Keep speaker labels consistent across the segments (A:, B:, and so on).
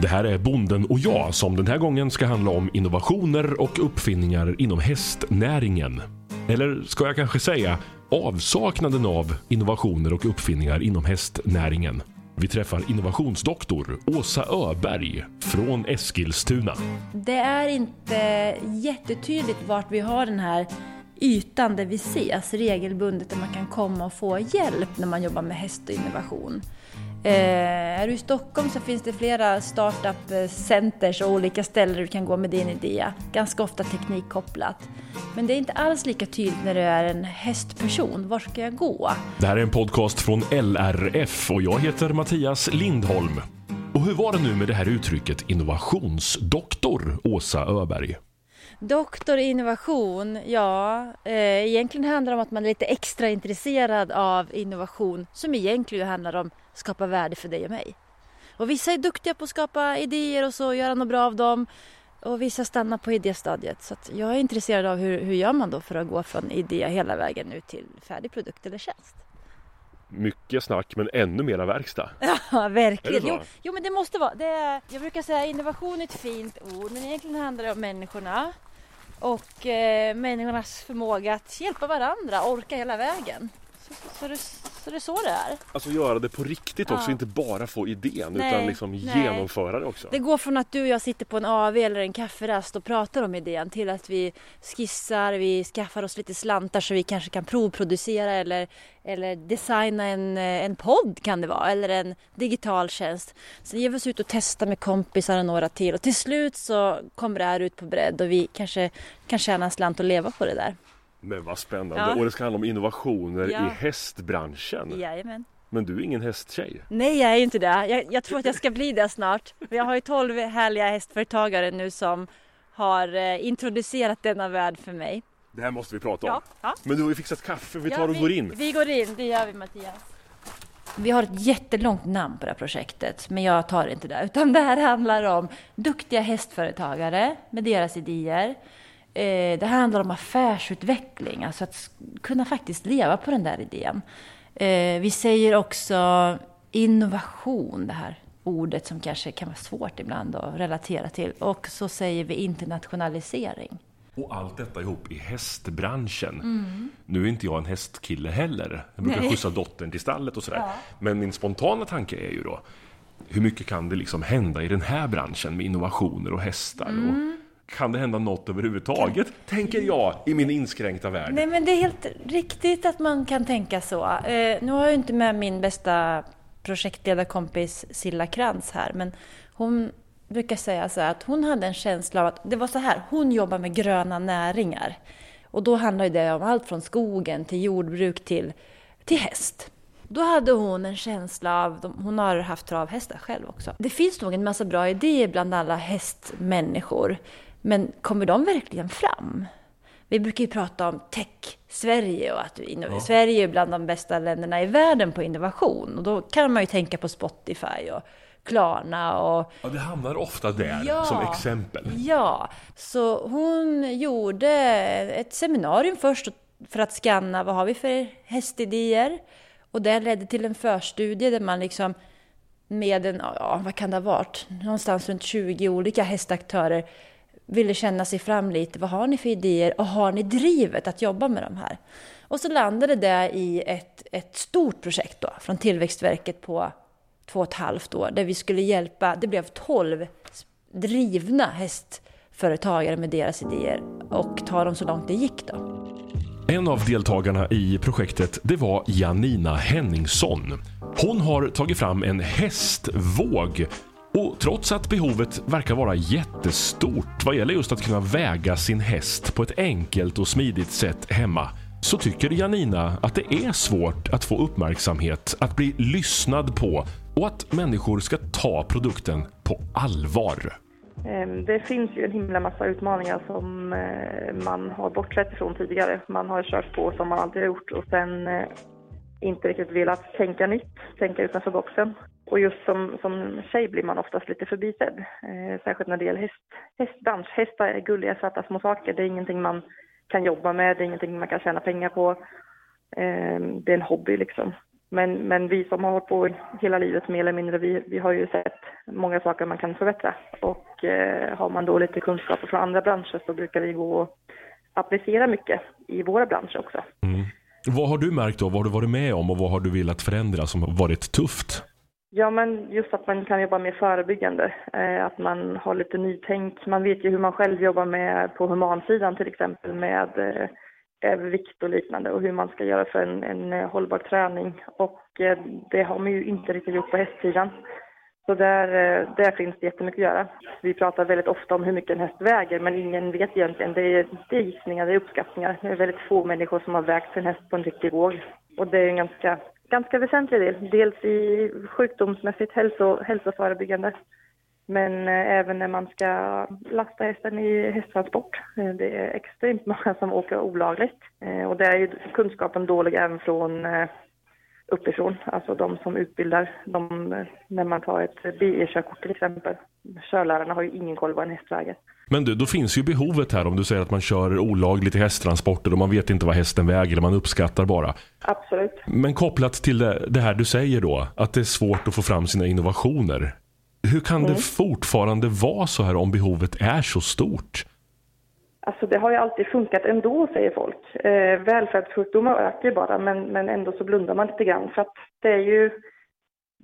A: Det här är Bonden och jag som den här gången ska handla om innovationer och uppfinningar inom hästnäringen. Eller ska jag kanske säga avsaknaden av innovationer och uppfinningar inom hästnäringen. Vi träffar innovationsdoktor Åsa Öberg från Eskilstuna.
B: Det är inte jättetydligt vart vi har den här ytan där vi ses regelbundet, där man kan komma och få hjälp när man jobbar med häst och innovation. Eh, är du i Stockholm så finns det flera startup-centers eh, och olika ställen där du kan gå med din idé. Ganska ofta teknikkopplat. Men det är inte alls lika tydligt när du är en hästperson. Var ska jag gå?
A: Det här är en podcast från LRF och jag heter Mattias Lindholm. Och hur var det nu med det här uttrycket innovationsdoktor Åsa Öberg?
B: Doktor i innovation, ja, eh, egentligen handlar det om att man är lite extra intresserad av innovation som egentligen handlar om att skapa värde för dig och mig. Och vissa är duktiga på att skapa idéer och så, göra något bra av dem. Och vissa stannar på idéstadiet. Så jag är intresserad av hur, hur gör man då för att gå från idé hela vägen ut till färdig produkt eller tjänst.
A: Mycket snack men ännu mera verkstad.
B: Ja, verkligen. Jo, jo, men det måste vara. Det är, jag brukar säga innovation är ett fint ord men egentligen handlar det om människorna och eh, människornas förmåga att hjälpa varandra, orka hela vägen. Så, så, det, så det är så det är.
A: Alltså göra det på riktigt också, ja. inte bara få idén nej, utan liksom nej. genomföra det också.
B: Det går från att du och jag sitter på en AV eller en kafferast och pratar om idén till att vi skissar, vi skaffar oss lite slantar så vi kanske kan provproducera eller, eller designa en, en podd kan det vara eller en digital tjänst. Sen ger vi oss ut och testar med kompisar och några till och till slut så kommer det här ut på bredd och vi kanske kan tjäna en slant och leva på det där.
A: Men vad spännande! Ja. Och det ska handla om innovationer ja. i hästbranschen.
B: Jajamän.
A: Men du är ingen hästtjej?
B: Nej, jag är inte det. Jag, jag tror att jag ska bli det snart. Jag har ju tolv härliga hästföretagare nu som har eh, introducerat denna värld för mig.
A: Det här måste vi prata om. Ja, ja. Men du har ju fixat kaffe, vi tar och vi, går in.
B: Vi går in, det gör vi Mattias. Vi har ett jättelångt namn på det här projektet, men jag tar inte det. Utan det här handlar om duktiga hästföretagare med deras idéer det handlar om affärsutveckling, alltså att kunna faktiskt leva på den där idén. Eh, vi säger också innovation, det här ordet som kanske kan vara svårt ibland att relatera till. Och så säger vi internationalisering.
A: Och allt detta ihop i hästbranschen. Mm. Nu är inte jag en hästkille heller. Jag brukar Nej. skjutsa dottern till stallet och sådär. Ja. Men min spontana tanke är ju då, hur mycket kan det liksom hända i den här branschen med innovationer och hästar? Mm. Och kan det hända något överhuvudtaget? Tänker jag i min inskränkta värld.
B: Nej men det är helt riktigt att man kan tänka så. Eh, nu har jag inte med min bästa projektledarkompis Silla Krantz här men hon brukar säga så här att hon hade en känsla av att det var så här, hon jobbar med gröna näringar. Och då handlar det om allt från skogen till jordbruk till, till häst. Då hade hon en känsla av, hon har haft travhästar själv också. Det finns nog en massa bra idéer bland alla hästmänniskor. Men kommer de verkligen fram? Vi brukar ju prata om tech-Sverige och att ja. Sverige är bland de bästa länderna i världen på innovation. Och då kan man ju tänka på Spotify och Klarna och...
A: Ja, det hamnar ofta där ja, som exempel.
B: Ja, så hon gjorde ett seminarium först för att scanna vad har vi för hästidéer. Och det ledde till en förstudie där man liksom med en, ja vad kan det ha varit, någonstans runt 20 olika hästaktörer ville känna sig fram lite. Vad har ni för idéer och har ni drivet att jobba med de här? Och så landade det i ett, ett stort projekt då, från Tillväxtverket på två och ett halvt år där vi skulle hjälpa, det blev tolv drivna hästföretagare med deras idéer och ta dem så långt det gick då.
A: En av deltagarna i projektet det var Janina Henningsson. Hon har tagit fram en hästvåg och trots att behovet verkar vara jättestort vad gäller just att kunna väga sin häst på ett enkelt och smidigt sätt hemma så tycker Janina att det är svårt att få uppmärksamhet, att bli lyssnad på och att människor ska ta produkten på allvar.
C: Ehm, det finns ju en himla massa utmaningar som eh, man har bortsett ifrån tidigare. Man har kört på som man alltid har gjort och sen eh, inte riktigt velat tänka nytt, tänka utanför boxen. Och just som, som tjej blir man oftast lite förbisedd, eh, särskilt när det gäller häst, hästbransch. Hästar är gulliga, söta små saker. Det är ingenting man kan jobba med, det är ingenting man kan tjäna pengar på. Eh, det är en hobby liksom. Men, men vi som har hållit på hela livet mer eller mindre, vi, vi har ju sett många saker man kan förbättra. Och eh, har man då lite kunskaper från andra branscher så brukar vi gå och applicera mycket i våra branscher också.
A: Mm. Vad har du märkt då? Vad har du varit med om och vad har du velat förändra som har varit tufft?
C: Ja, men just att man kan jobba mer förebyggande. Eh, att man har lite nytänk. Man vet ju hur man själv jobbar med på humansidan till exempel med eh, övervikt och liknande och hur man ska göra för en, en eh, hållbar träning. Och eh, det har man ju inte riktigt gjort på hästsidan. Så där, eh, där finns det jättemycket att göra. Vi pratar väldigt ofta om hur mycket en häst väger men ingen vet egentligen. Det är, det är gissningar, det är uppskattningar. Det är väldigt få människor som har vägt en häst på en riktig våg. Och det är en ganska, ganska väsentlig del. Dels i sjukdomsmässigt hälso, hälsoförebyggande men eh, även när man ska lasta hästen i hästtransport. Eh, det är extremt många som åker olagligt. Eh, och där är kunskapen dålig även från uppifrån, alltså de som utbildar, de, när man tar ett BE-körkort till exempel. Körlärarna har ju ingen koll vad en häst väger.
A: Men du, då finns ju behovet här om du säger att man kör olagligt i hästtransporter och man vet inte vad hästen väger, man uppskattar bara.
C: Absolut.
A: Men kopplat till det, det här du säger då, att det är svårt att få fram sina innovationer. Hur kan mm. det fortfarande vara så här om behovet är så stort?
C: Alltså det har ju alltid funkat ändå, säger folk. Eh, välfärdssjukdomar ökar bara, men, men ändå så blundar man lite grann. För att det är ju,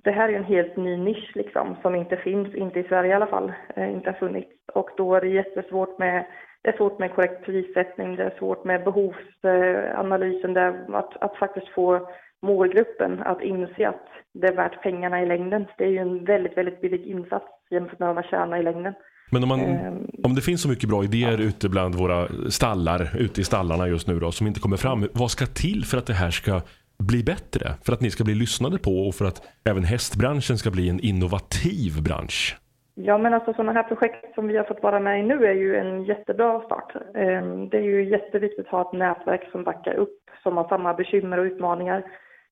C: det här är en helt ny nisch liksom, som inte finns, inte i Sverige i alla fall, eh, inte har funnits. Och då är det jättesvårt med, det är svårt med korrekt prissättning, det är svårt med behovsanalysen, där, att, att faktiskt få målgruppen att inse att det är värt pengarna i längden. Det är ju en väldigt, väldigt billig insats jämfört med vad man tjänar i längden.
A: Men om, man, um, om det finns så mycket bra idéer ja. ute bland våra stallar, ute i stallarna just nu då, som inte kommer fram. Vad ska till för att det här ska bli bättre? För att ni ska bli lyssnade på och för att även hästbranschen ska bli en innovativ bransch?
C: Ja, men alltså sådana här projekt som vi har fått vara med i nu är ju en jättebra start. Ehm, det är ju jätteviktigt att ha ett nätverk som backar upp, som har samma bekymmer och utmaningar.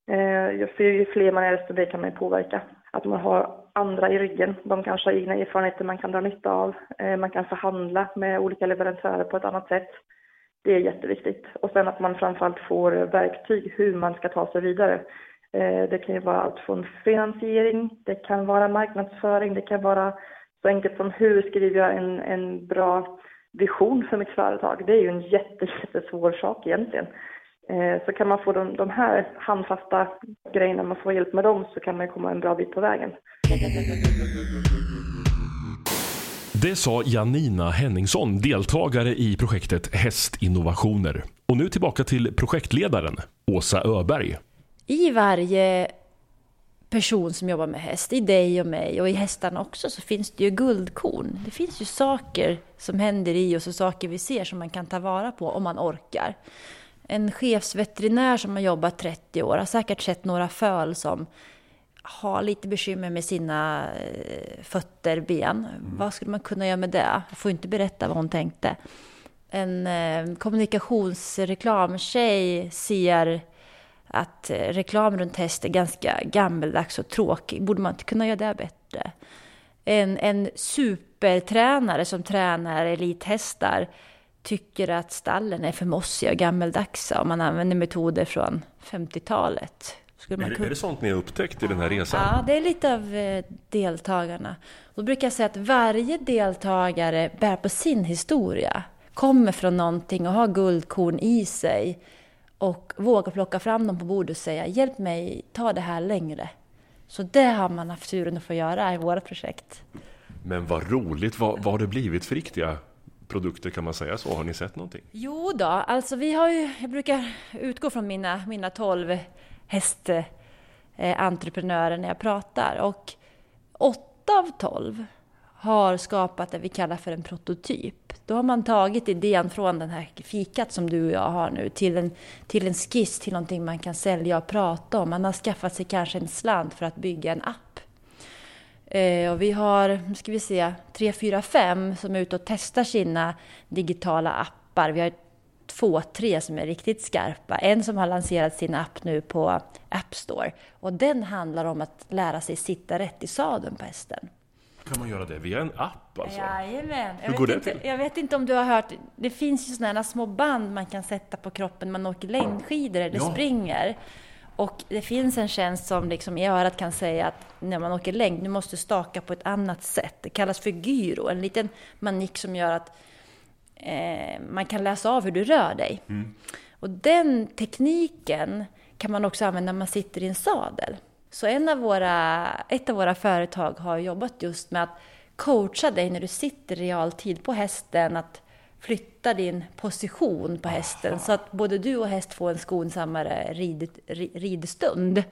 C: Ehm, för ju fler man är, desto mer kan man påverka. Att man har andra i ryggen. De kanske har egna erfarenheter man kan dra nytta av. Ehm, man kan förhandla med olika leverantörer på ett annat sätt. Det är jätteviktigt. Och sen att man framförallt får verktyg hur man ska ta sig vidare. Eh, det kan ju vara allt från finansiering, det kan vara marknadsföring, det kan vara så enkelt som hur skriver jag en, en bra vision för mitt företag. Det är ju en jättesvår sak egentligen. Eh, så kan man få de, de här handfasta grejerna, man får hjälp med dem så kan man komma en bra bit på vägen.
A: Det sa Janina Henningsson, deltagare i projektet Hästinnovationer. Och nu tillbaka till projektledaren, Åsa Öberg.
B: I varje person som jobbar med häst, i dig och mig och i hästarna också, så finns det ju guldkorn. Det finns ju saker som händer i oss och saker vi ser som man kan ta vara på om man orkar. En chefsveterinär som har jobbat 30 år har säkert sett några föl som har lite bekymmer med sina eh, fötter, ben. Mm. Vad skulle man kunna göra med det? Jag får inte berätta vad hon tänkte. En eh, kommunikationsreklamtjej ser att eh, reklam runt häst är ganska gammeldags och tråkig. Borde man inte kunna göra det bättre? En, en supertränare som tränar elithästar tycker att stallen är för mossiga och gammeldags och man använder metoder från 50-talet.
A: Är det, kunna... är det sånt ni har upptäckt i den här resan?
B: Ja, det är lite av eh, deltagarna. Då brukar jag säga att varje deltagare bär på sin historia, kommer från någonting och har guldkorn i sig och vågar plocka fram dem på bordet och säga hjälp mig ta det här längre. Så det har man haft turen att få göra i våra projekt.
A: Men vad roligt! Vad, vad har det blivit för riktiga produkter kan man säga så? Har ni sett någonting?
B: Jo då, alltså vi har ju, jag brukar utgå från mina, mina 12 hästentreprenörer när jag pratar. Och åtta av tolv har skapat det vi kallar för en prototyp. Då har man tagit idén från den här fikat som du och jag har nu till en, till en skiss till någonting man kan sälja och prata om. Man har skaffat sig kanske en slant för att bygga en app. Eh, och vi har, nu ska vi se, tre, fyra, fem som är ute och testar sina digitala appar. Vi har två, tre som är riktigt skarpa. En som har lanserat sin app nu på App Store. Och den handlar om att lära sig sitta rätt i sadeln på hästen.
A: Kan man göra det via en app alltså?
B: Jajamän.
A: Hur går det
B: inte,
A: till?
B: Jag vet inte om du har hört, det finns ju sådana små band man kan sätta på kroppen när man åker längdskidor eller ja. springer. Och det finns en tjänst som liksom i örat kan säga att när man åker längd, du måste staka på ett annat sätt. Det kallas för gyro, en liten manik som gör att eh, man kan läsa av hur du rör dig. Mm. Och den tekniken kan man också använda när man sitter i en sadel. Så en av våra, ett av våra företag har jobbat just med att coacha dig när du sitter i realtid på hästen, att flytta din position på hästen så att både du och häst får en skonsammare rid, ridstund.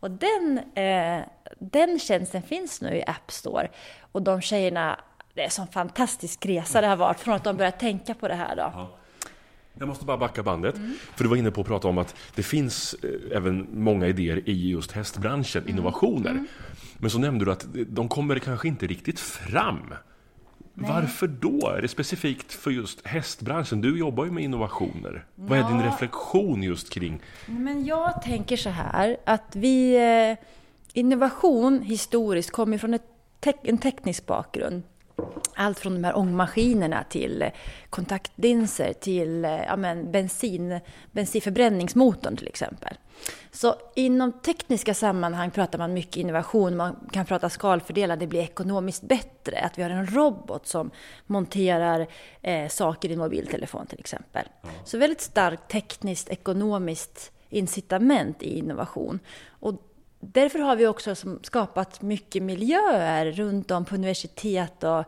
B: Och den, eh, den tjänsten finns nu i App Store. Och de tjejerna, det är en sån fantastisk resa det har varit från att de började tänka på det här. Då.
A: Jag måste bara backa bandet, mm. för du var inne på att prata om att det finns eh, även många idéer i just hästbranschen, mm. innovationer. Mm. Men så nämnde du att de kommer kanske inte riktigt fram. Nej. Varför då? Är det specifikt för just hästbranschen? Du jobbar ju med innovationer. Ja. Vad är din reflektion just kring?
B: Men jag tänker så här att vi... Eh, innovation historiskt kommer från te en teknisk bakgrund. Allt från de här ångmaskinerna till kontaktlinser till eh, ja, men bensin, bensinförbränningsmotorn till exempel. Så inom tekniska sammanhang pratar man mycket innovation, man kan prata skalfördelar, det blir ekonomiskt bättre. Att vi har en robot som monterar eh, saker i en mobiltelefon till exempel. Ja. Så väldigt starkt tekniskt, ekonomiskt incitament i innovation. Och därför har vi också skapat mycket miljöer runt om på universitet och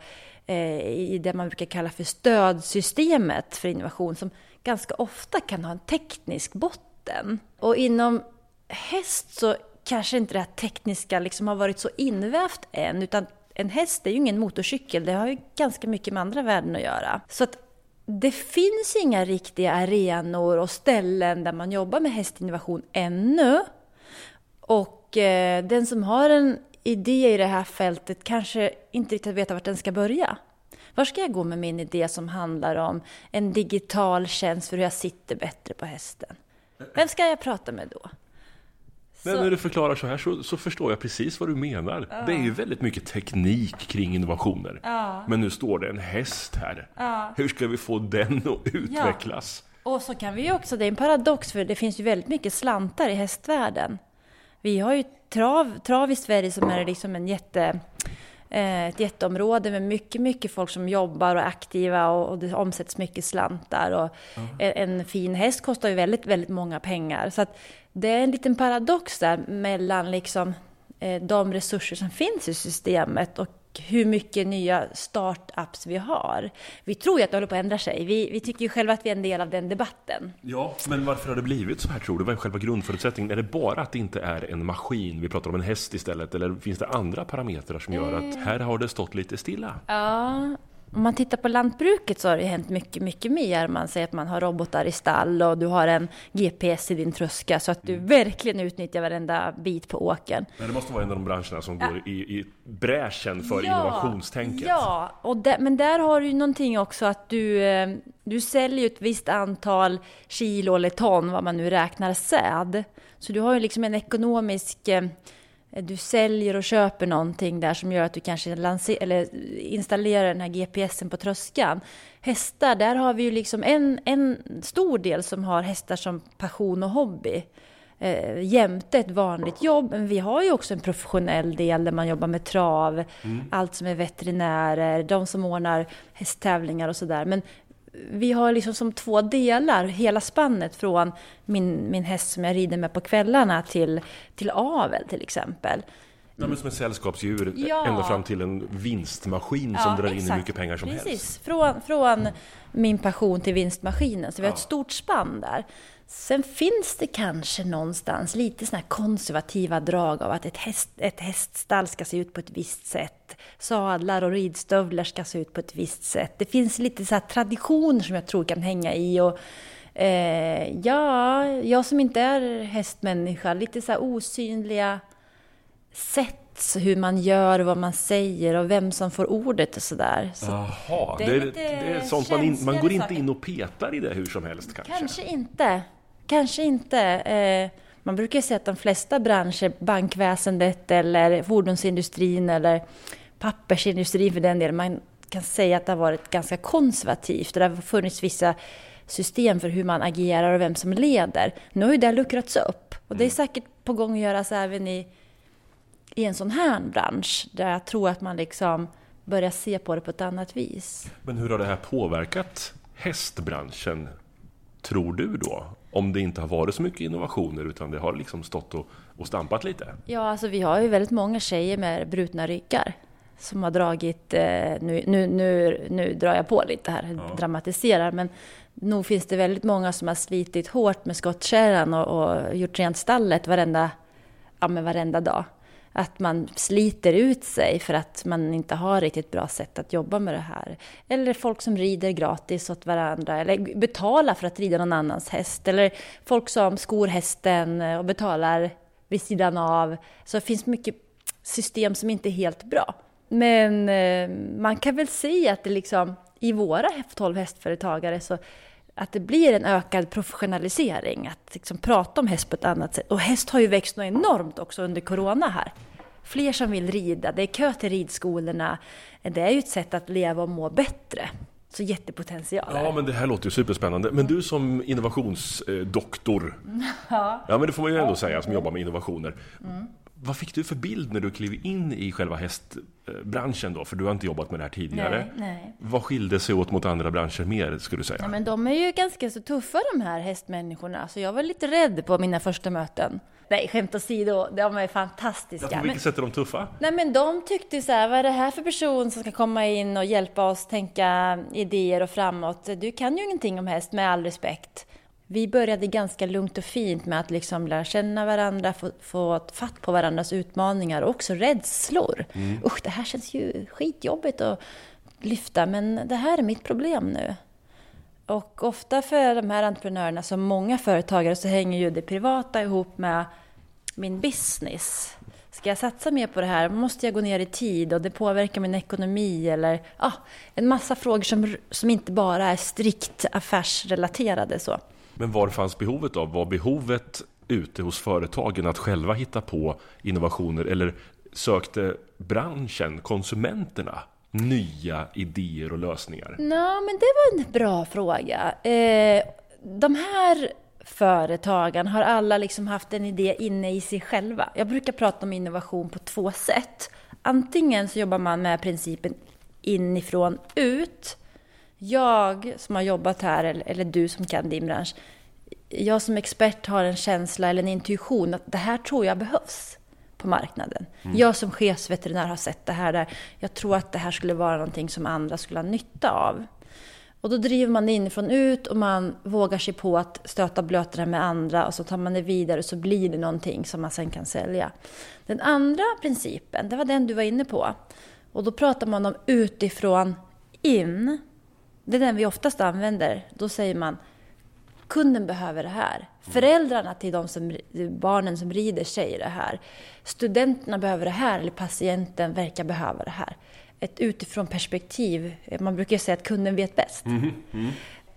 B: Eh, i det man brukar kalla för stödsystemet för innovation som ganska ofta kan ha en teknisk botten. Och inom häst så kanske inte det här tekniska liksom har varit så invävt än, utan en häst är ju ingen motorcykel, det har ju ganska mycket med andra värden att göra. Så att det finns inga riktiga arenor och ställen där man jobbar med hästinnovation ännu. Och eh, den som har en idé i det här fältet kanske inte riktigt vet vart den ska börja. Var ska jag gå med min idé som handlar om en digital tjänst för hur jag sitter bättre på hästen? Vem ska jag prata med då?
A: Men när du förklarar så här så, så, förstår jag precis vad du menar. Ja. Det är ju väldigt mycket teknik kring innovationer. Ja. Men nu står det en häst här. Ja. Hur ska vi få den att utvecklas?
B: Och så kan vi ju också, det är en paradox för det finns ju väldigt mycket slantar i hästvärlden. Vi har ju trav, trav i Sverige som är liksom en jätte eh, ett jätteområde med mycket, mycket folk som jobbar och är aktiva och, och det omsätts mycket slantar. Och mm. en, en, fin häst kostar ju väldigt, väldigt många pengar. Så att det är en liten paradox där mellan liksom, eh, de resurser som finns i systemet och hur mycket nya startups vi har. Vi tror ju att det håller på att ändra sig. Vi, vi tycker ju själva att vi är en del av den debatten.
A: Ja, men varför har det blivit så här tror du? Vad är själva grundförutsättningen? Är det bara att det inte är en maskin, vi pratar om en häst istället, eller finns det andra parametrar som gör att eh. här har det stått lite stilla?
B: Ja, om man tittar på lantbruket så har det hänt mycket, mycket mer. Man säger att man har robotar i stall och du har en GPS i din tröska så att du mm. verkligen utnyttjar varenda bit på åkern.
A: Men det måste vara en av de branscherna som ja. går i, i bräschen för ja, innovationstänket.
B: Ja, och där, men där har du ju någonting också att du, eh, du säljer ett visst antal kilo eller ton, vad man nu räknar, säd. Så du har ju liksom en ekonomisk eh, du säljer och köper någonting där som gör att du kanske lanser, eller installerar den här GPSen på tröskan. Hästar, där har vi ju liksom en, en stor del som har hästar som passion och hobby. Eh, jämte ett vanligt jobb, men vi har ju också en professionell del där man jobbar med trav, mm. allt som är veterinärer, de som ordnar hästtävlingar och sådär. Men vi har liksom som två delar, hela spannet från min, min häst som jag rider med på kvällarna till, till avel till exempel.
A: Ja, men som ett sällskapsdjur ja. ända fram till en vinstmaskin ja, som drar exakt. in hur mycket pengar som
B: Precis.
A: helst.
B: Från, från min passion till vinstmaskinen, så vi har ett stort spann där. Sen finns det kanske någonstans lite såna konservativa drag av att ett, häst, ett häststall ska se ut på ett visst sätt. Sadlar och ridstövlar ska se ut på ett visst sätt. Det finns lite så traditioner som jag tror kan hänga i. Och, eh, ja, jag som inte är hästmänniska, lite så osynliga sätt hur man gör, vad man säger och vem som får ordet och sådär. Så
A: Jaha, det är, det, det är sånt man, in, man går inte in och petar i det hur som helst kanske?
B: Kanske inte. Kanske inte. Eh, man brukar säga att de flesta branscher, bankväsendet eller fordonsindustrin eller pappersindustrin för den delen, man kan säga att det har varit ganska konservativt. Det har funnits vissa system för hur man agerar och vem som leder. Nu har ju det luckrats upp och det är säkert på gång att göras även i, i en sån här bransch där jag tror att man liksom börjar se på det på ett annat vis.
A: Men hur har det här påverkat hästbranschen, tror du då? Om det inte har varit så mycket innovationer utan det har liksom stått och, och stampat lite?
B: Ja, alltså vi har ju väldigt många tjejer med brutna ryggar som har dragit, eh, nu, nu, nu, nu drar jag på lite här, ja. dramatiserar, men nog finns det väldigt många som har slitit hårt med skottkärran och, och gjort rent stallet varenda, ja, men varenda dag. Att man sliter ut sig för att man inte har riktigt bra sätt att jobba med det här. Eller folk som rider gratis åt varandra, eller betalar för att rida någon annans häst. Eller folk som skor hästen och betalar vid sidan av. Så det finns mycket system som inte är helt bra. Men eh, man kan väl säga att det liksom i våra 12 hästföretagare så att det blir en ökad professionalisering, att liksom prata om häst på ett annat sätt. Och häst har ju växt något enormt också under corona här. Fler som vill rida, det är kö till ridskolorna. Det är ju ett sätt att leva och må bättre. Så jättepotential.
A: Ja, men det här låter ju superspännande. Men du som innovationsdoktor, ja. ja men det får man ju ändå säga, som jobbar med innovationer. Mm. Vad fick du för bild när du klev in i själva hästbranschen då? För du har inte jobbat med det här tidigare.
B: Nej, nej.
A: Vad skilde sig åt mot andra branscher mer, skulle du säga?
B: Ja, men de är ju ganska så tuffa de här hästmänniskorna, så jag var lite rädd på mina första möten. Nej, skämt åsido, de är fantastiska.
A: Ja, på vilket sätt är de tuffa?
B: Nej, men de tyckte så här, vad är det här för person som ska komma in och hjälpa oss tänka idéer och framåt? Du kan ju ingenting om häst, med all respekt. Vi började ganska lugnt och fint med att liksom lära känna varandra, få, få fatt på varandras utmaningar och också rädslor. Mm. Usch, det här känns ju skitjobbigt att lyfta, men det här är mitt problem nu. Och ofta för de här entreprenörerna, som många företagare, så hänger ju det privata ihop med min business. Ska jag satsa mer på det här? Måste jag gå ner i tid och det påverkar min ekonomi? Eller ah, en massa frågor som, som inte bara är strikt affärsrelaterade. Så.
A: Men var fanns behovet av? Var behovet ute hos företagen att själva hitta på innovationer eller sökte branschen, konsumenterna, nya idéer och lösningar?
B: Ja, men det var en bra fråga. Eh, de här företagen har alla liksom haft en idé inne i sig själva. Jag brukar prata om innovation på två sätt. Antingen så jobbar man med principen inifrån ut jag som har jobbat här, eller, du som kan din bransch, jag som expert har en känsla eller en intuition att det här tror jag behövs på marknaden. Mm. Jag som chefsveterinär har sett det här där. Jag tror att det här skulle vara någonting som andra skulle ha nytta av. Och då driver man det inifrån ut och man vågar sig på att stöta blöta med andra och så tar man det vidare och så blir det någonting som man sen kan sälja. Den andra principen, det var den du var inne på. Och då pratar man om utifrån in. Det är den vi oftast använder. Då säger man kunden behöver det här. Föräldrarna till de som, barnen som rider säger det här. Studenterna behöver det här, eller patienten verkar behöva det här. Ett utifrån perspektiv. Man brukar säga att kunden vet bäst. Mm. Mm.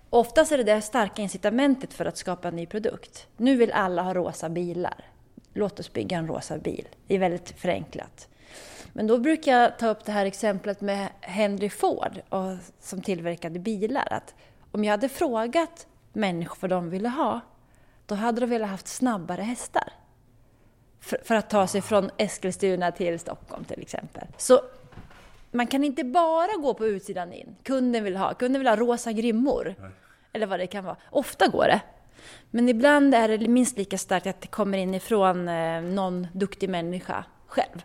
B: Oftast är det det starka incitamentet för att skapa en ny produkt. Nu vill alla ha rosa bilar. Låt oss bygga en rosa bil. Det är väldigt förenklat. Men då brukar jag ta upp det här exemplet med Henry Ford och, som tillverkade bilar. Att om jag hade frågat människor vad de ville ha, då hade de velat haft snabbare hästar. För, för, att ta sig från Eskilstuna till Stockholm till exempel. Så man kan inte bara gå på utsidan in. Kunden vill ha, kunden vill ha rosa grimmor. Nej. Eller vad det kan vara. Ofta går det. Men ibland är det minst lika starkt att det kommer inifrån eh, någon duktig människa själv.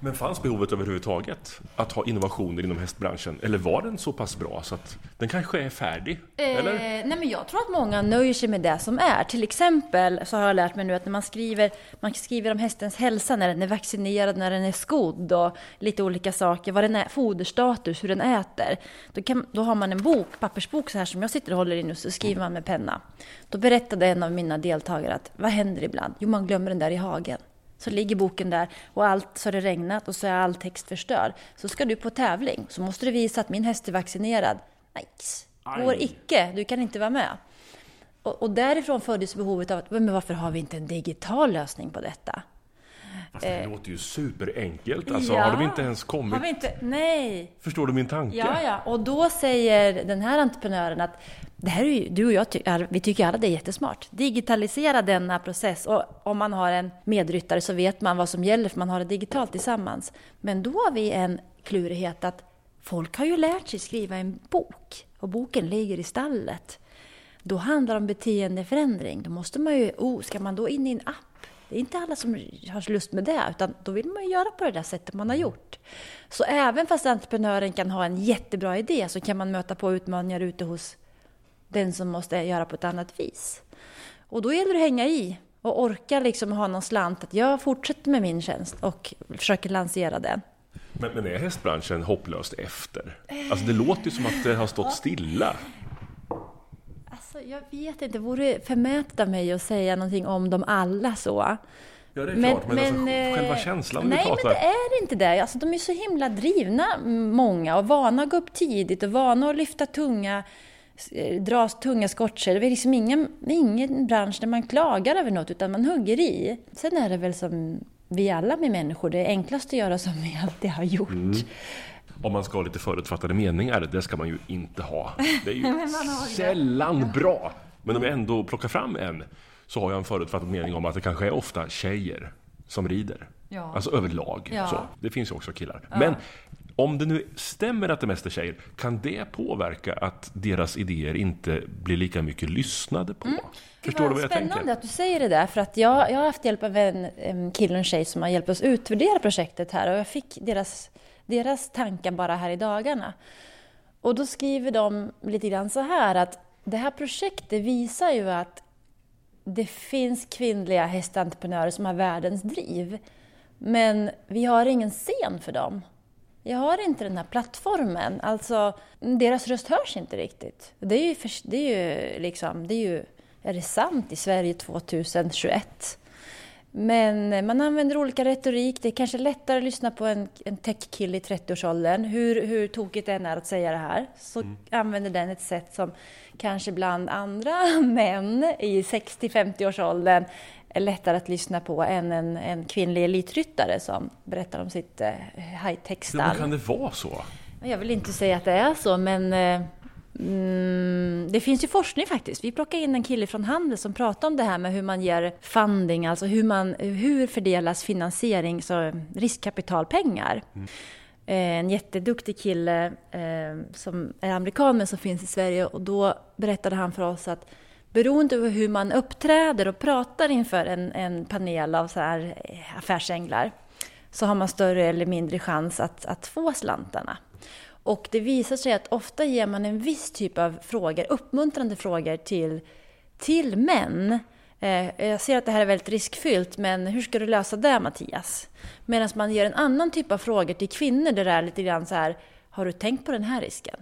A: Men fanns behovet överhuvudtaget att ha innovationer inom hästbranschen? Eller var den så pass bra så att den kanske är färdig?
B: Eh, eller? Nej, men jag tror att många nöjer sig med det som är. Till exempel så har jag lärt mig nu att när man skriver, man skriver om hästens hälsa, när den är vaccinerad, när den är skodd och lite olika saker, vad den är, foderstatus, hur den äter. Då, kan, då har man en bok, pappersbok så här som jag sitter och håller i nu, så skriver man med penna. Då berättade en av mina deltagare att vad händer ibland? Jo, man glömmer den där i hagen. Så ligger boken där och allt så har det regnat och så är all text förstörd. Så ska du på tävling så måste du visa att min häst är vaccinerad. Nej, går icke, du kan inte vara med. Och, och därifrån föddes behovet av att, men varför har vi inte en digital lösning på detta?
A: Fast det
B: Eh,
A: låter ju superenkelt. Alltså,
B: ja.
A: har de inte ens kommit...
B: Har vi inte? Nej!
A: Förstår du min tanke?
B: Ja, ja. Och då säger den här entreprenören att det här är ju, du och jag, ty, vi tycker alla det är jättesmart. Digitalisera denna process. Och om man har en medryttare så vet man vad som gäller för man har det digitalt tillsammans. Men då har vi en klurighet att folk har ju lärt sig skriva en bok och boken ligger i stallet. Då handlar det om beteendeförändring. Då måste man ju, oh, ska man då in i en app? Det är inte alla som har lust med det, utan då vill man ju göra på det där sättet man har gjort. Så även fast entreprenören kan ha en jättebra idé så kan man möta på utmaningar ute hos den som måste göra på ett annat vis. Och då gäller det att hänga i och orka liksom ha någon slant att jag fortsätter med min tjänst och försöker lansera den.
A: Men, men är hästbranschen hopplöst efter? Alltså det låter ju som att det har stått stilla.
B: Alltså, jag vet inte, vore det förmätet av mig att säga någonting om dem alla så.
A: Ja, det är klart, men, alltså,
B: eh,
A: själva känslan
B: Nej, men det är inte det. Alltså, de är så himla drivna, många, och vana att gå upp tidigt och vana att lyfta tunga, eh, dra tunga skottkärr. Det är liksom ingen, ingen bransch där man klagar över något, utan man hugger i. Sen är det väl som vi alla med människor, det är enklast att göra som vi alltid har gjort.
A: Mm. Om man ska ha lite förutfattade meningar, det ska man ju inte ha. Det är ju
B: har det.
A: sällan bra. Men om jag ändå plockar fram en, så har jag en förutfattad mening om att det kanske är ofta tjejer som rider.
B: Ja.
A: Alltså överlag.
B: Ja.
A: Så. Det finns ju också killar. Men om det nu stämmer att det mest är tjejer, kan det påverka att deras idéer inte blir lika mycket lyssnade på? Förstår du vad jag
B: Spännande
A: tänker?
B: att du säger det där, för att jag, jag har haft hjälp av en, en kille och en tjej som har hjälpt oss utvärdera projektet här och jag fick deras, deras tankar bara här i dagarna. Och då skriver de lite grann så här att det här projektet visar ju att det finns kvinnliga hästentreprenörer som har världens driv. Men vi har ingen scen för dem. Jag har inte den här plattformen. Alltså, deras röst hörs inte riktigt. Det är ju, för, det är ju liksom, det är ju, är det sant i Sverige 2021? Men man använder olika retorik. Det är kanske lättare att lyssna på en, en tech-kille i 30-årsåldern. Hur, hur tokigt det än är att säga det här, så använder den ett sätt som kanske bland andra män i 60-50-årsåldern är lättare att lyssna på än en, en kvinnlig elitryttare som berättar om sitt eh,
A: Ja,
B: high-tech-stall.
A: men kan det vara så?
B: Jag vill inte säga att det är så, men eh, mm, det finns ju forskning faktiskt. Vi plockade in en kille från Handel som pratade om det här med hur man ger funding, alltså hur, man, hur fördelas finansiering, så riskkapitalpengar. Eh, En jätteduktig kille eh, som är amerikan men som finns i Sverige och då berättade han för oss att beroende på hur man uppträder och pratar inför en, en panel av så här eh, affärsänglar så har man större eller mindre chans att, att få slantarna. Och det visar sig att ofta ger man en viss typ av frågor, uppmuntrande frågor till, till män. Eh, jag ser att det här är väldigt riskfyllt, men hur ska du lösa det Mattias? Medan man ger en annan typ av frågor till kvinnor där det är lite grann så här, har du tänkt på den här risken?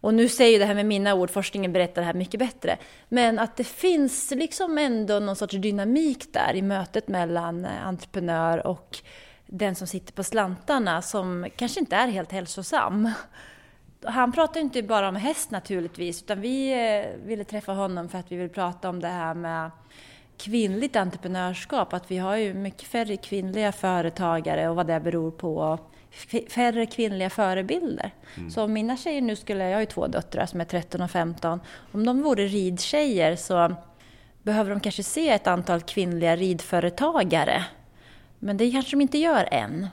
B: Och nu säger det här med mina ord, forskningen berättar det här mycket bättre. Men att det finns liksom ändå någon sorts dynamik där i mötet mellan eh, entreprenör och den som sitter på slantarna som kanske inte är helt hälsosam. Han pratar inte bara om häst naturligtvis, utan vi eh, ville träffa honom för att vi vill prata om det här med kvinnligt entreprenörskap, att vi har ju mycket färre kvinnliga företagare och vad det beror på. Färre kvinnliga förebilder. Så om mina tjejer nu skulle, jag har ju två döttrar som är 13 och 15, om de vore ridtjejer så behöver de kanske se ett antal kvinnliga ridföretagare. Men det kanske de inte gör än.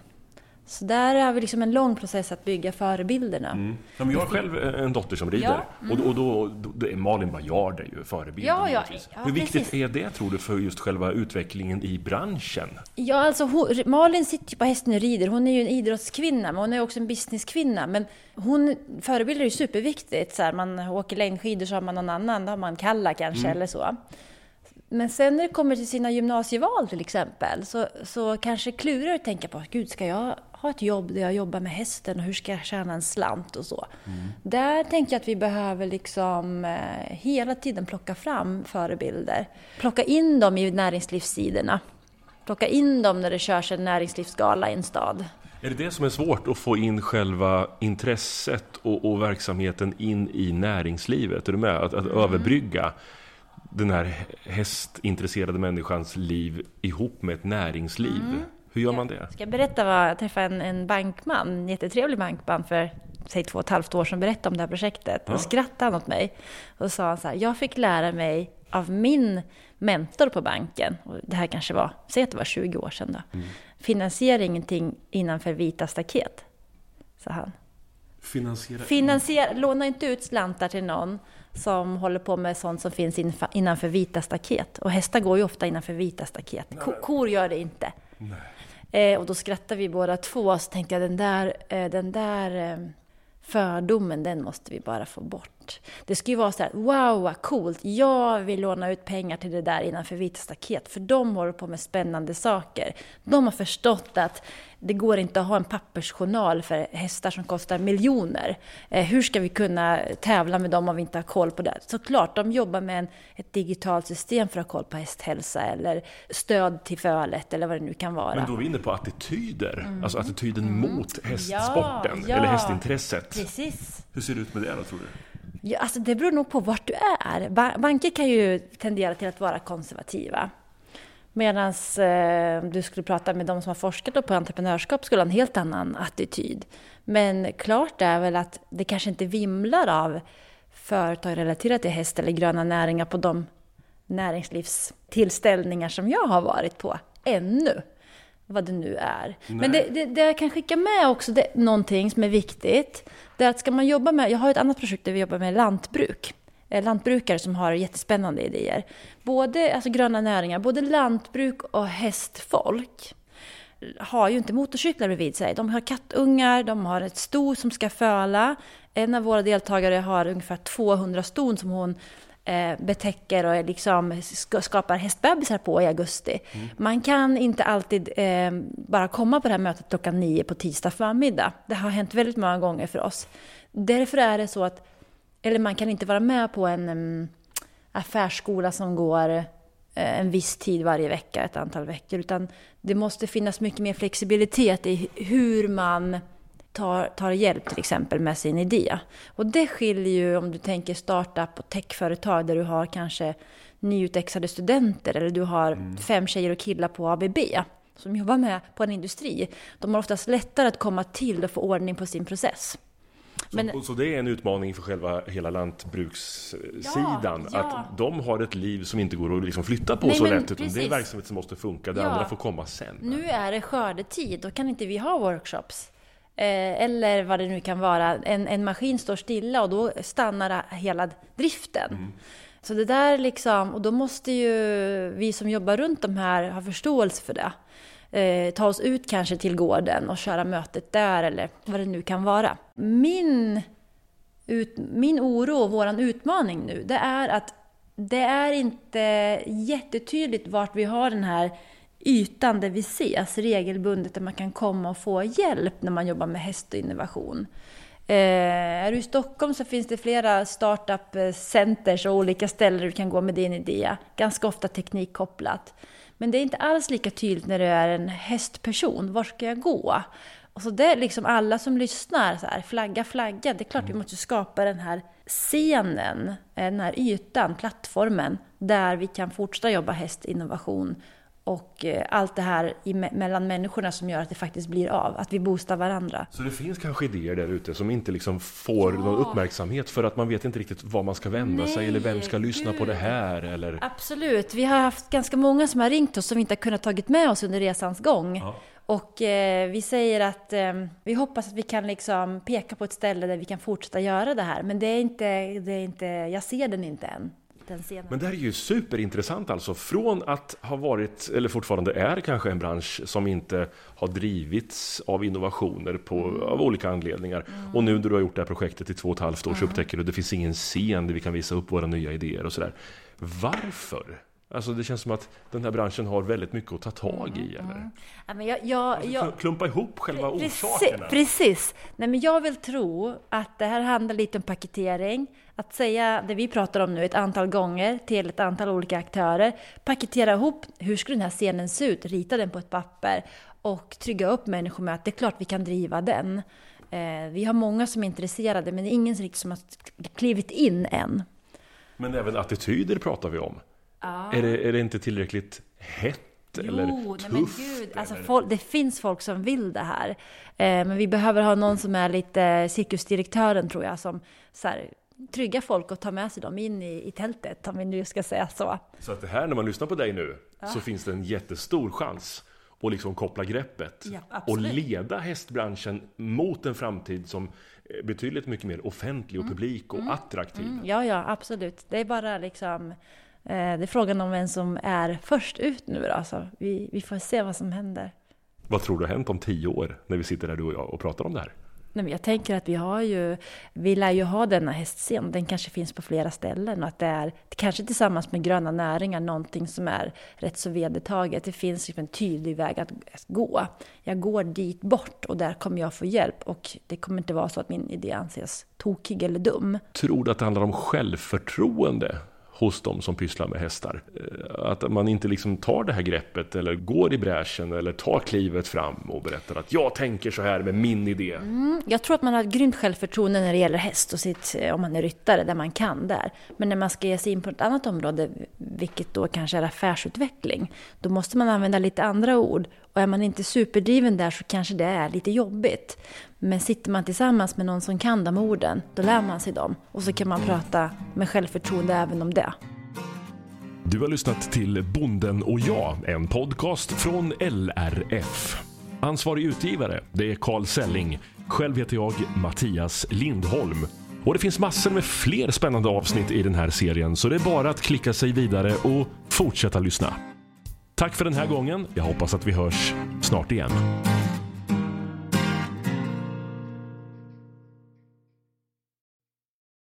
B: Så där har vi liksom en lång process att bygga förebilderna.
A: Mm. Ja, jag har själv en dotter som rider.
B: Ja,
A: Och, då, och då, då, då är Malin Bajard är ju förebild.
B: Ja, ja, ja,
A: Hur viktigt
B: precis.
A: är det, tror du, för just själva utvecklingen i branschen?
B: Ja, alltså hon, Malin sitter ju på hästen och rider. Hon är ju en idrottskvinna, men hon är också en businesskvinna. Men hon förebilder är ju superviktigt. Så här, man åker längdskidor så har man någon annan, då har man Kalla kanske eller så. Men sen när det kommer till sina gymnasieval till exempel, så, så kanske klurar att tänka på, gud ska jag ha ett jobb där jag jobbar med hästen och hur ska jag tjäna en slant och så. Där tänker jag att vi behöver liksom eh, hela tiden plocka fram förebilder. Plocka in dem i näringslivssidorna. Plocka in dem när det körs en näringslivsgala i en stad.
A: Är det det som är svårt, att få in själva intresset och, och verksamheten in i näringslivet? Är du med? Att, att överbrygga den här hästintresserade människans liv ihop med ett näringsliv. Hur gör man det?
B: Ska jag berätta vad jag träffade en, en bankman, en jättetrevlig bankman för säg två och ett halvt år sedan berättade om det här projektet. Ja. Då skrattade han åt mig och sa så här, jag fick lära mig av min mentor på banken, och det här kanske var, säg att det var 20 år sedan då, mm. finansiera ingenting innanför vita staket, sa han.
A: Finansiera?
B: Finansiera, låna inte ut slantar till någon som håller på med sånt som finns innanför vita staket. Och hästar går ju ofta innanför vita staket. Ko, kor gör det inte. Eh, och då skrattade vi båda två, och så tänkte jag den där, eh, den där eh, fördomen, den måste vi bara få bort. Det ska ju vara så här, wow vad coolt, jag vill låna ut pengar till det där innanför vita staket, för de håller på med spännande saker. De har förstått att det går inte att ha en pappersjournal för hästar som kostar miljoner. Eh, hur ska vi kunna tävla med dem om vi inte har koll på det? Såklart, de jobbar med en, ett digitalt system för att ha koll på hästhälsa eller stöd till fölet eller vad det nu kan vara.
A: Men då är vi inne på attityder, mm. alltså attityden mm. mot hästsporten ja, ja. eller hästintresset.
B: Precis.
A: Hur ser det ut med det då, tror du?
B: Ja, alltså det beror nog på vart du är. Banker kan ju tendera till att vara konservativa. Medan eh, du skulle prata med de som har forskat på entreprenörskap skulle ha en helt annan attityd. Men klart är väl att det kanske inte vimlar av företag relaterat till häst eller gröna näringar på de näringslivstillställningar som jag har varit på ännu. Vad det nu är. Nej. Men det, det, det, jag kan skicka med också, det, någonting som är viktigt, det är att ska man jobba med, jag har ett annat projekt där vi jobbar med lantbruk. Eh, lantbrukare som har jättespännande idéer. Både alltså gröna näringar, både lantbruk och hästfolk har ju inte motorcyklar bredvid sig. De har kattungar, de har ett sto som ska föla. En av våra deltagare har ungefär 200 ston som hon betäcker och liksom skapar hästbebisar på i augusti. Mm. Man kan inte alltid eh, bara komma på det här mötet klockan nio på tisdag förmiddag. Det har hänt väldigt många gånger för oss. Därför är det så att eller man kan inte vara med på en um, affärsskola som går uh, en viss tid varje vecka, ett antal veckor. Utan det måste finnas mycket mer flexibilitet i hur man tar, tar hjälp till exempel med sin idé. Och det skiljer ju om du tänker startup och techföretag där du har kanske nyutexade studenter eller du har mm. fem tjejer och killar på ABB som jobbar med på en industri. De har oftast lättare att komma till och få ordning på sin process.
A: Så, Men, så det är en utmaning för själva hela lantbrukssidan? Ja, ja. Att de har ett liv som inte går att liksom flytta på Nej, så lätt, utan det är verksamhet som måste funka. Det ja. andra får komma sen.
B: Nu är det skördetid, då kan inte vi ha workshops. Eh, eller vad det nu kan vara. En, en maskin står stilla och då stannar hela driften. Mm. Så det där liksom, och då måste ju vi som jobbar runt de här ha förståelse för det eh, ta oss ut kanske till gården och köra mötet där eller vad det nu kan vara. Min, ut, min oro och vår utmaning nu, det är att det är inte jättetydligt vart vi har den här ytan där vi ses regelbundet, där man kan komma och få hjälp när man jobbar med häst och innovation. Eh, är du i Stockholm så finns det flera startup-centers och olika ställen där du kan gå med din idé. Ganska ofta teknikkopplat. Men det är inte alls lika tydligt när du är en hästperson. Var ska jag gå? Och så det är liksom alla som lyssnar, så här, flagga, flagga. Det är klart vi mm. måste skapa den här scenen, den här ytan, plattformen, där vi kan fortsätta jobba hästinnovation och eh, allt det här mellan människorna som gör att det faktiskt blir av, att vi boostar varandra.
A: Så det finns kanske idéer där ute som inte liksom får ja. någon uppmärksamhet för att man vet inte riktigt var man ska vända Nej, sig eller vem ska lyssna Gud. på det här eller?
B: Absolut, vi har haft ganska många som har ringt oss som vi inte har kunnat tagit med oss under resans gång. Ja. Och eh, vi säger att eh, vi hoppas att vi kan liksom peka på ett ställe där vi kan fortsätta göra det här. Men det är inte, det är inte, jag ser den inte än
A: den scenen. Men det här är ju superintressant alltså. Från att ha varit, eller fortfarande är kanske en bransch som inte har drivits av innovationer på, av olika anledningar. Mm. Och nu när du har gjort det här projektet i två och ett halvt år så mm. upptäcker du att det finns ingen scen där vi kan visa upp våra nya idéer och sådär. Varför? Alltså det känns som att den här branschen har väldigt mycket att ta tag i, mm, eller? Mm.
B: Ja, men jag, jag,
A: jag, klumpa ihop själva precis, orsakerna.
B: Precis! Nej, men jag vill tro att det här handlar lite om paketering. Att säga det vi pratar om nu ett antal gånger till ett antal olika aktörer. Paketera ihop, hur skulle den här scenen se ut? Rita den på ett papper och trygga upp människor med att det är klart vi kan driva den. Eh, vi har många som är intresserade, men det är ingen riktigt som har klivit in än.
A: Men även attityder pratar vi om. Ja. Är, det, är det inte tillräckligt hett eller
B: Jo,
A: tufft?
B: men gud. Alltså, folk, det finns folk som vill det här. Eh, men vi behöver ha någon som är lite cirkusdirektören tror jag, som så här, trygga folk och tar med sig dem in i, i tältet, om vi nu ska säga så.
A: Så att det här, när man lyssnar på dig nu, så finns det en jättestor chans att liksom koppla greppet
B: Ja,
A: och leda hästbranschen mot en framtid som är betydligt mycket mer offentlig och publik och attraktiv.
B: Mm, ja, ja, absolut. Det är bara liksom, eh, det är frågan om vem som är först ut nu då. Så vi, vi får se vad som händer.
A: Vad tror du har hänt om tio år när vi sitter där du och jag och pratar om det här?
B: Nej, men jag tänker att vi har ju, vi lär ju ha denna hästscen, den kanske finns på flera ställen och att det är, kanske tillsammans med gröna näringar, någonting som är rätt så vedertaget. Det finns liksom en tydlig väg att gå. Jag går dit bort och där kommer jag få hjälp och det kommer inte vara så att min idé anses tokig eller dum.
A: Tror du att det handlar om självförtroende hos de som pysslar med hästar? Eh, att man inte liksom tar det här greppet eller går i bräschen eller tar klivet fram och berättar att jag tänker så här med min idé.
B: Mm, Jag tror att man har ett grymt självförtroende när det gäller häst och sitt, eh, om man är ryttare, där man kan där. Men när man ska ge sig in på ett annat område, vilket då kanske är affärsutveckling, då måste man använda lite andra ord. Och är man inte superdriven där så kanske det är lite jobbigt. Men sitter man tillsammans med någon som kan de orden, då lär man sig dem. Och så kan man prata med självförtroende även om det.
A: Du har lyssnat till Bonden och jag, en podcast från LRF. Ansvarig utgivare, det är Carl Selling. Själv heter jag Mattias Lindholm. Och det finns massor med fler spännande avsnitt i den här serien så det är bara att klicka sig vidare och fortsätta lyssna. Tack för den här gången. Jag hoppas att vi hörs snart igen.